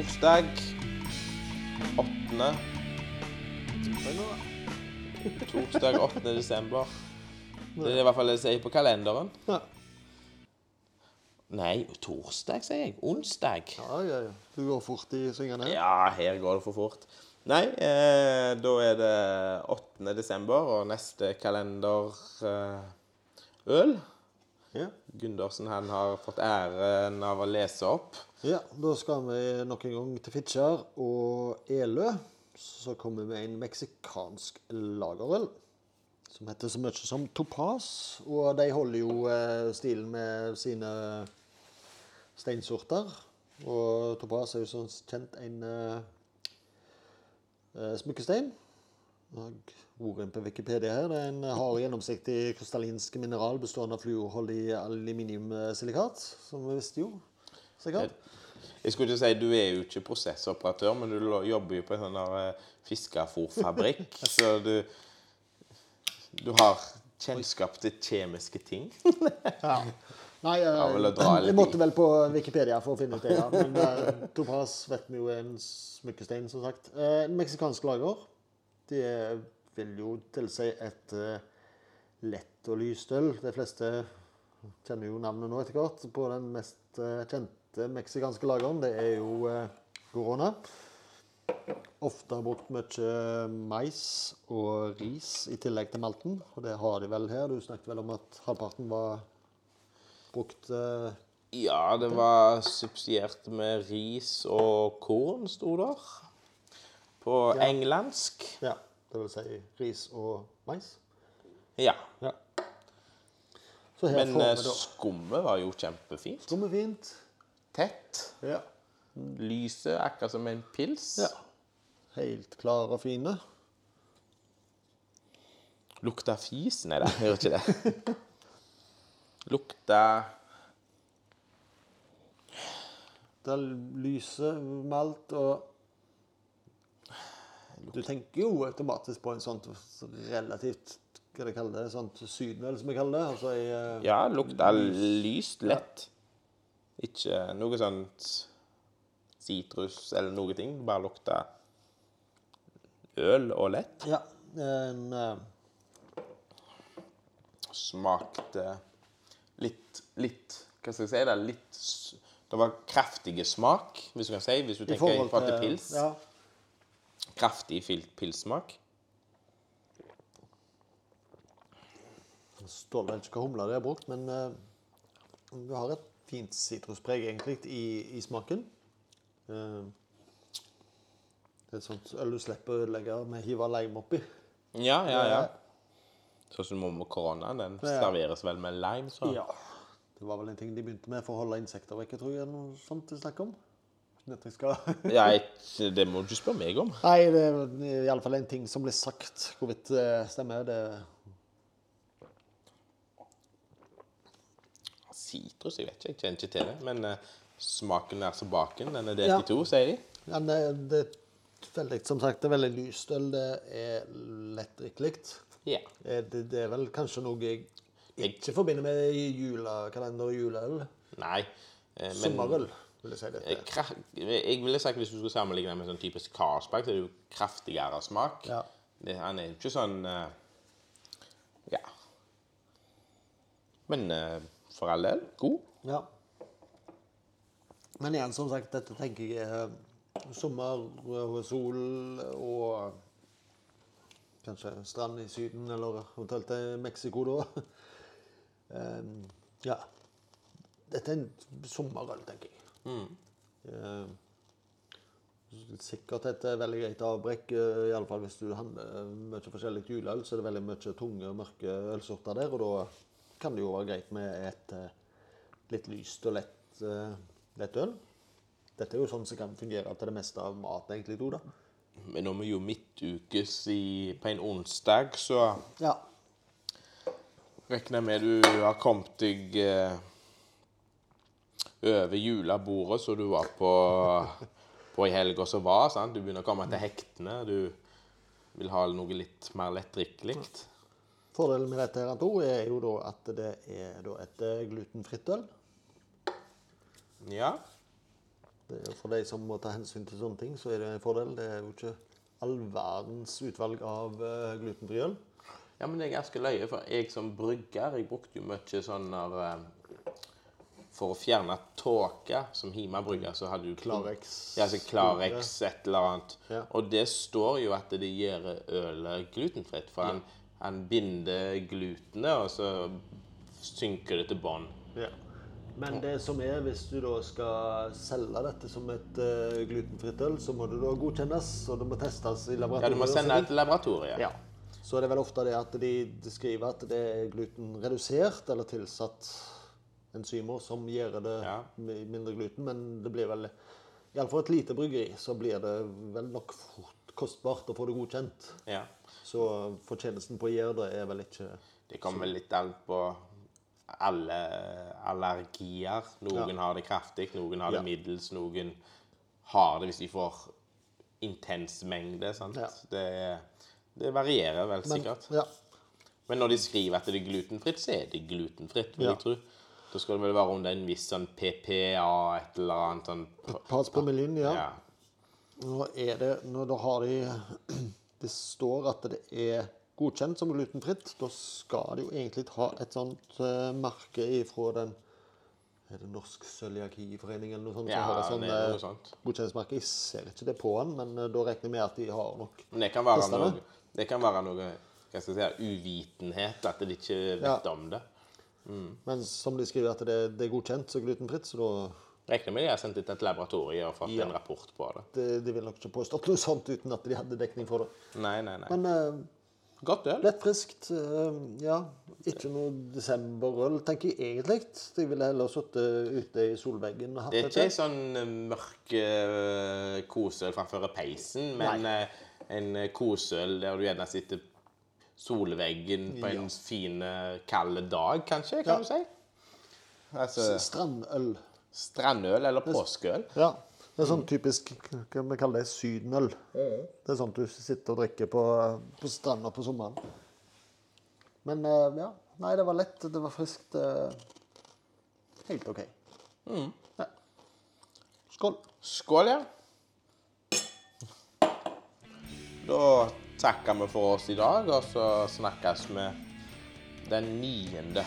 Torsdag 8. Torsdag 8. desember. Det er i hvert fall det jeg sier på kalenderen. Ja. Nei, torsdag, sier jeg. Onsdag. Ja, ja, ja. Du går fort i svingene. Ja, her går det for fort. Nei, eh, da er det 8. desember, og neste kalender eh. Ja. Gundersen han har fått æren av å lese opp. ja. Da skal vi nok en gang til Fitjar og Elø. Så kommer vi med en meksikansk lagerøl som heter så mye som Topaz. Og de holder jo eh, stilen med sine steinsorter. Og Topaz er jo som kjent en uh, smykkestein. Ordene på Wikipedia her. Det er en hard, gjennomsiktig krystallinsk mineral bestående av fluorholdig aluminiumsilikat, som vi visste jo. Sikkert. Jeg skulle ikke si Du er jo ikke prosessoperatør, men du jobber jo på en sånn fiskefòrfabrikk. eh, så du, du har kjennskap til kjemiske ting. Ja. Nei, eh, litt jeg måtte vel på Wikipedia for å finne ut det. ja. Men uh, Topaz vet vi jo er en smykkestein, som sagt. Uh, meksikansk lager. Det vil jo tilsi et eh, lett og lyst øl. De fleste kjenner jo navnet nå etter hvert på den mest eh, kjente meksikanske lageren. Det er jo eh, Corona. Ofte har brukt mye mais og ris i tillegg til malten. Og det har de vel her. Du snakket vel om at halvparten var brukt Ja, det var subsidiert med ris og korn, sto der. På Ja. englandsk. Ja, det vil si ris og mais. Ja. Ja. Men eh, skummet var jo kjempefint. Skummefint. Tett. Ja. Lyset, akkurat som en pils. ja. Helt klare og fine. Lukta fis? Nei da, gjør ikke det. Lukta Det er lyse, malt og Du tenker jo automatisk på en sånn relativt Hva det kaller det? Sånt sydenøl, som vi kaller det. Altså i eh, Ja, lukta lyst, lett. Ikke noe sånt sitrus eller noe ting. Bare lukta øl og lett. Ja. En uh... Smakte litt Litt Hva skal jeg si? Det, litt, det var kraftige smak, hvis du kan si. Hvis du tenker i forhold til pils. Ja. Kraftig pilsmak. står vel ikke hva humle de har brukt, men eh, du har et fint sitruspreg egentlig i, i smaken. Eh, det er et sånt øl du slipper å ødelegge med å hive lime oppi. Ja, ja, ja. Sånn som koronaen. Den serveres vel med lime, så. Ja. Det var vel en ting de begynte med for å holde insekter vekk, tror jeg. Noe sånt de snakker om. Jeg skal... Ja, det må du ikke spørre meg om. Nei, det er iallfall en ting som blir sagt. Hvorvidt det stemmer, det Sitrus, jeg vet ikke. Jeg kjenner ikke til det. Men uh, smaken er som baken. Den er delt Ja. i to, sier de. Ja, det, det er veldig, som sagt, det er veldig lyst øl. Det er lettdrikkelig. Ja. Eh, Det, det er vel kanskje noe jeg ikke forbinder med julekalender og juleøl. Nei. eh, Men Sommerøl, vil jeg si eh, dette. kra- jeg ville sagt hvis du skulle sammenligne med sånn typisk Carlsberg, så er det jo kraftigere smak. Ja. Det, han er jo ikke sånn eh, Ja. Men eh, for all del, god. Ja. Men igjen, som sagt, dette tenker jeg er sommer sol og kanskje strand i Syden, eller eventuelt Mexico da. Em, ja. Dette er en sommerøl, tenker jeg. Eh, Sikkert et eh, veldig greit avbrekk, iallfall i alle fall hvis du handler mye forskjellig juleøl, så er det veldig mye tunge, mørke ølsorter der, og da kan det jo være greit med et eh, litt lyst og lett, eh, lett øl. Dette er jo sånn som kan fungere til det meste av mat, egentlig, to, da. Men nå er vi jo midtukes i, på en onsdag, så Ja. regner med du har kommet deg eh, over julebordet som du var på, på i helga som var. sant? Du begynner å komme til hektene. Du vil ha noe litt mer lettdrikkelig. Fordelen med dette her, er jo da at det er et eh, glutenfritt øl. Ja. Det For de som må ta hensyn til sånne ting, så er det en fordel. Det er jo ikke all verdens utvalg av uh, glutenfri øl. Ja, men det er ganske løye, for jeg som brygger, jeg brukte jo mye sånn eh, For å fjerne tåke, som Hima bruker, så hadde du Klarex. Ja, altså Klarex, et eller annet. Ja. Og det står jo at det gjør ølet glutenfritt, for han, han binder glutenet, og så synker det til bånn. Ja. Men det som er, hvis du da skal selge dette som et uh, glutenfritt øl, så må det da godkjennes, og det må testes i laboratoriet. Ja, du må sende det til laboratoriet. Ja. Så er det vel ofte det at de, de skriver at det er glutenredusert eller tilsatt enzymer som gjør det Ja. mindre gluten, men det blir vel Iallfall et lite bryggeri så blir det vel nok fort kostbart å få det godkjent. Ja. Så fortjenesten på å gjøre det er vel ikke Det kommer litt an på alle allergier. Noen har det kraftig, noen har det Ja. middels, noen har det hvis de får intens mengde. sant? Ja. Det, det varierer vel Men, sikkert. ja. Men når de skriver at det er glutenfritt, så er det glutenfritt, vil Ja. jeg tro. Da skal det vel være under en viss sånn PPA, et eller annet sånn Pass på miljøen, ja. Ja. Nå er det Nå da har de Det står at det er godkjent som glutenfritt. Da skal de jo egentlig ha et sånt uh, merke ifra den Er det Norsk cøliakiforening eller noe sånt? Ja, som har et sånn, er eh, noe sånt. godkjenningsmerke. Jeg ser ikke det på den, men uh, da regner jeg med at de har nok Men det kan være noe, det kan være noe hva skal jeg si, uvitenhet, at de ikke vet Ja. om det. Men som de skriver at det, det er godkjent som glutenfritt, så da Regner med de har sendt til et laboratorium og fått Ja. en rapport på det. det, De ville nok ikke påstått noe sånt uten at de hadde dekning for det. Nei, nei, nei. Men uh, Godt øl. Lett friskt. Uh, ja. Ikke noe desemberøl, tenker jeg egentlig. Jeg ville heller sittet ute i solveggen og hatt Det er ikke ei sånn eh, mørk uh, koseøl framfor peisen, men en koseøl der du gjerne sitter solveggen på en fin, eh, kald dag, kanskje, kan Ja. du si. Altså Strandøl. strandøl eller påskeøl. Ja. Det er sånn typisk hva vi kaller det, sydenøl. Det er sånt du sitter og drikker på, på stranda på sommeren. Men eh, ja. Nei, det var lett. Det var friskt. eh, helt OK. Ja. Skål. Skål, ja. Da takker vi for oss i dag, og så snakkes vi den niende.